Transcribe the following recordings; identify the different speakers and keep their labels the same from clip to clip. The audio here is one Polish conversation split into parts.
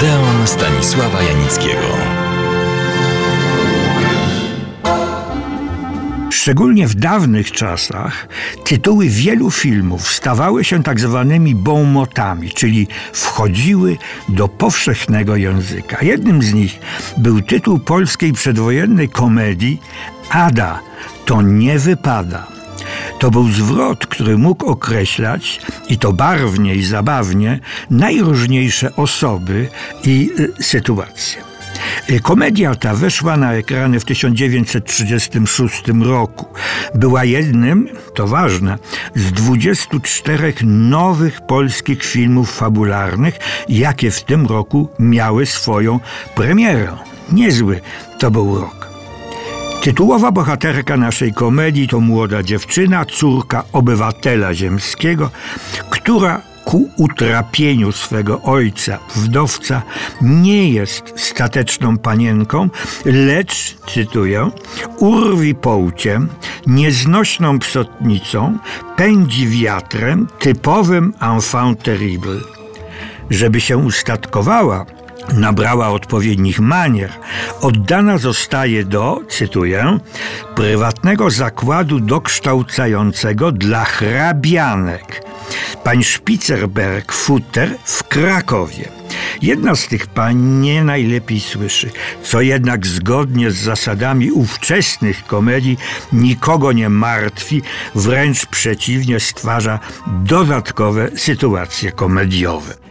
Speaker 1: Odeon Stanisława Janickiego.
Speaker 2: Szczególnie w dawnych czasach tytuły wielu filmów stawały się tak zwanymi bonmotami, czyli wchodziły do powszechnego języka. Jednym z nich był tytuł polskiej przedwojennej komedii Ada, to nie wypada. To był zwrot, który mógł określać, i to barwnie i zabawnie, najróżniejsze osoby i y, sytuacje. Y, komedia ta weszła na ekrany w 1936 roku. Była jednym, to ważne, z 24 nowych polskich filmów fabularnych, jakie w tym roku miały swoją premierę. Niezły to był rok. Tytułowa bohaterka naszej komedii to młoda dziewczyna, córka obywatela ziemskiego, która ku utrapieniu swego ojca, wdowca, nie jest stateczną panienką, lecz, cytuję, urwi połciem, nieznośną psotnicą, pędzi wiatrem, typowym enfant terrible. Żeby się ustatkowała, nabrała odpowiednich manier, oddana zostaje do, cytuję, prywatnego zakładu dokształcającego dla hrabianek. Pań Spitzenberg Futter w Krakowie. Jedna z tych pań nie najlepiej słyszy, co jednak zgodnie z zasadami ówczesnych komedii nikogo nie martwi, wręcz przeciwnie stwarza dodatkowe sytuacje komediowe.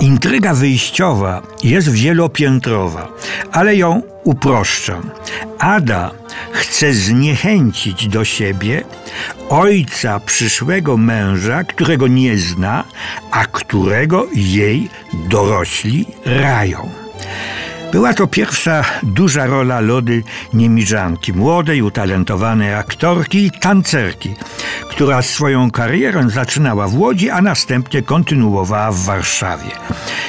Speaker 2: Intryga wyjściowa jest wielopiętrowa, ale ją uproszczam. Ada chce zniechęcić do siebie ojca przyszłego męża, którego nie zna, a którego jej dorośli rają. Była to pierwsza duża rola Lody Niemiżanki, młodej, utalentowanej aktorki i tancerki, która swoją karierę zaczynała w Łodzi, a następnie kontynuowała w Warszawie.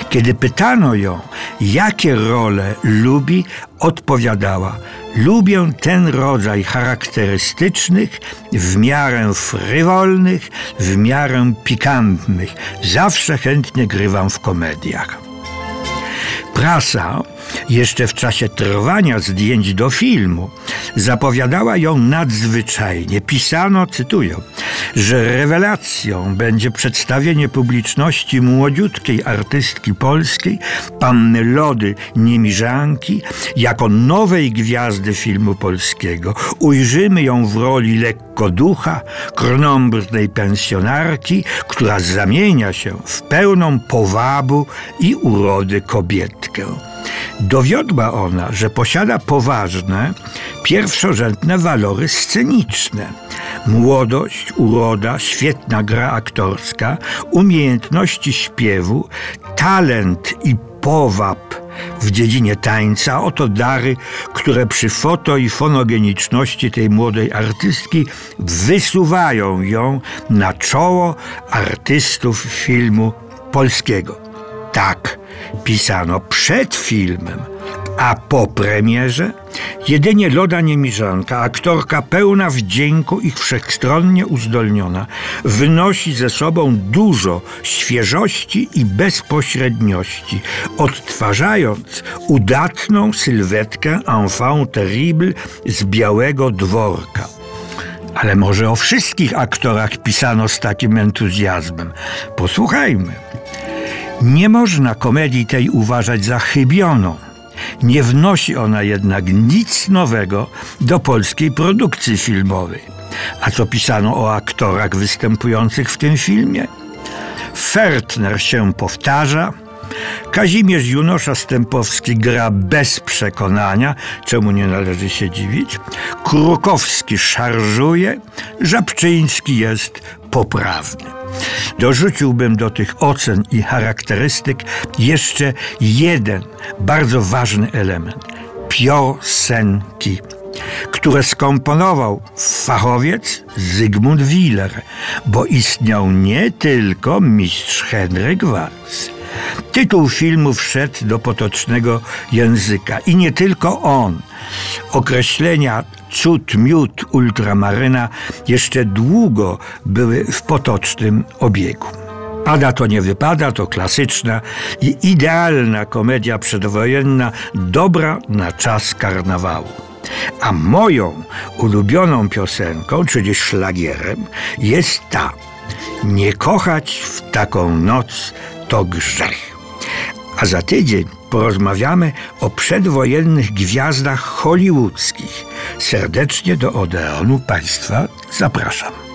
Speaker 2: Kiedy pytano ją, jakie role lubi, odpowiadała: Lubię ten rodzaj charakterystycznych, w miarę frywolnych, w miarę pikantnych. Zawsze chętnie grywam w komediach. Prasa jeszcze w czasie trwania zdjęć do filmu zapowiadała ją nadzwyczajnie. Pisano, cytuję, że rewelacją będzie przedstawienie publiczności młodziutkiej artystki polskiej, panny Lody Niemiżanki, jako nowej gwiazdy filmu polskiego. Ujrzymy ją w roli lekkoducha, krnąbrnej pensjonarki, która zamienia się w pełną powabu i urody kobietkę. Dowiodła ona, że posiada poważne, pierwszorzędne walory sceniczne. Młodość, uroda, świetna gra aktorska, umiejętności śpiewu, talent i powab w dziedzinie tańca. Oto dary, które przy foto i fonogeniczności tej młodej artystki wysuwają ją na czoło artystów filmu polskiego. Tak pisano przed filmem, a po premierze jedynie Loda Niemiżanka, aktorka pełna wdzięku i wszechstronnie uzdolniona, wynosi ze sobą dużo świeżości i bezpośredniości, odtwarzając udatną sylwetkę enfant terrible z białego dworka. Ale może o wszystkich aktorach pisano z takim entuzjazmem. Posłuchajmy. Nie można komedii tej uważać za chybioną. Nie wnosi ona jednak nic nowego do polskiej produkcji filmowej. A co pisano o aktorach występujących w tym filmie? Fertner się powtarza, Kazimierz Junosza Stępowski gra bez przekonania, czemu nie należy się dziwić. Krukowski szarżuje, Żabczyński jest poprawny. Dorzuciłbym do tych ocen i charakterystyk jeszcze jeden bardzo ważny element piosenki, które skomponował fachowiec Zygmunt Willer, bo istniał nie tylko mistrz Henryk Walc. Tytuł filmu wszedł do potocznego języka i nie tylko on. Określenia cud miód ultramaryna jeszcze długo były w potocznym obiegu. Pada to nie wypada to klasyczna i idealna komedia przedwojenna, dobra na czas karnawału. A moją ulubioną piosenką, czyli szlagierem, jest ta: Nie kochać w taką noc to grzech. A za tydzień porozmawiamy o przedwojennych gwiazdach hollywoodzkich. Serdecznie do Odeonu Państwa zapraszam.